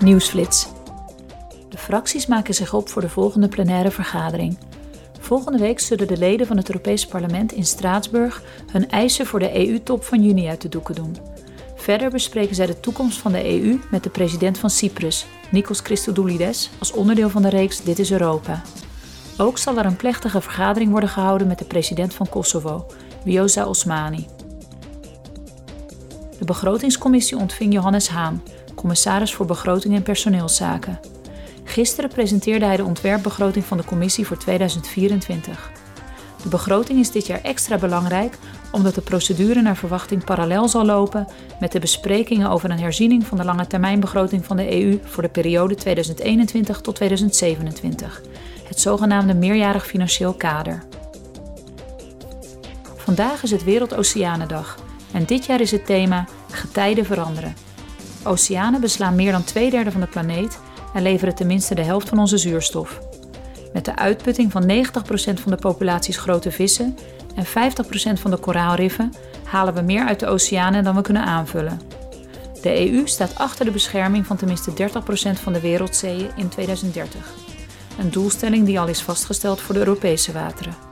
Nieuwsflits. De fracties maken zich op voor de volgende plenaire vergadering. Volgende week zullen de leden van het Europees Parlement in Straatsburg hun eisen voor de EU-top van juni uit de doeken doen. Verder bespreken zij de toekomst van de EU met de president van Cyprus, Nikos Christodoulides, als onderdeel van de reeks Dit is Europa. Ook zal er een plechtige vergadering worden gehouden met de president van Kosovo, Vjosa Osmani. De begrotingscommissie ontving Johannes Haan, commissaris voor begroting en personeelszaken. Gisteren presenteerde hij de ontwerpbegroting van de commissie voor 2024. De begroting is dit jaar extra belangrijk omdat de procedure naar verwachting parallel zal lopen met de besprekingen over een herziening van de lange termijnbegroting van de EU voor de periode 2021 tot 2027, het zogenaamde meerjarig financieel kader. Vandaag is het Wereldoceanendag en dit jaar is het thema Getijden veranderen. Oceanen beslaan meer dan twee derde van de planeet en leveren tenminste de helft van onze zuurstof. Met de uitputting van 90% van de populaties grote vissen en 50% van de koraalriffen halen we meer uit de oceanen dan we kunnen aanvullen. De EU staat achter de bescherming van tenminste 30% van de wereldzeeën in 2030. Een doelstelling die al is vastgesteld voor de Europese wateren.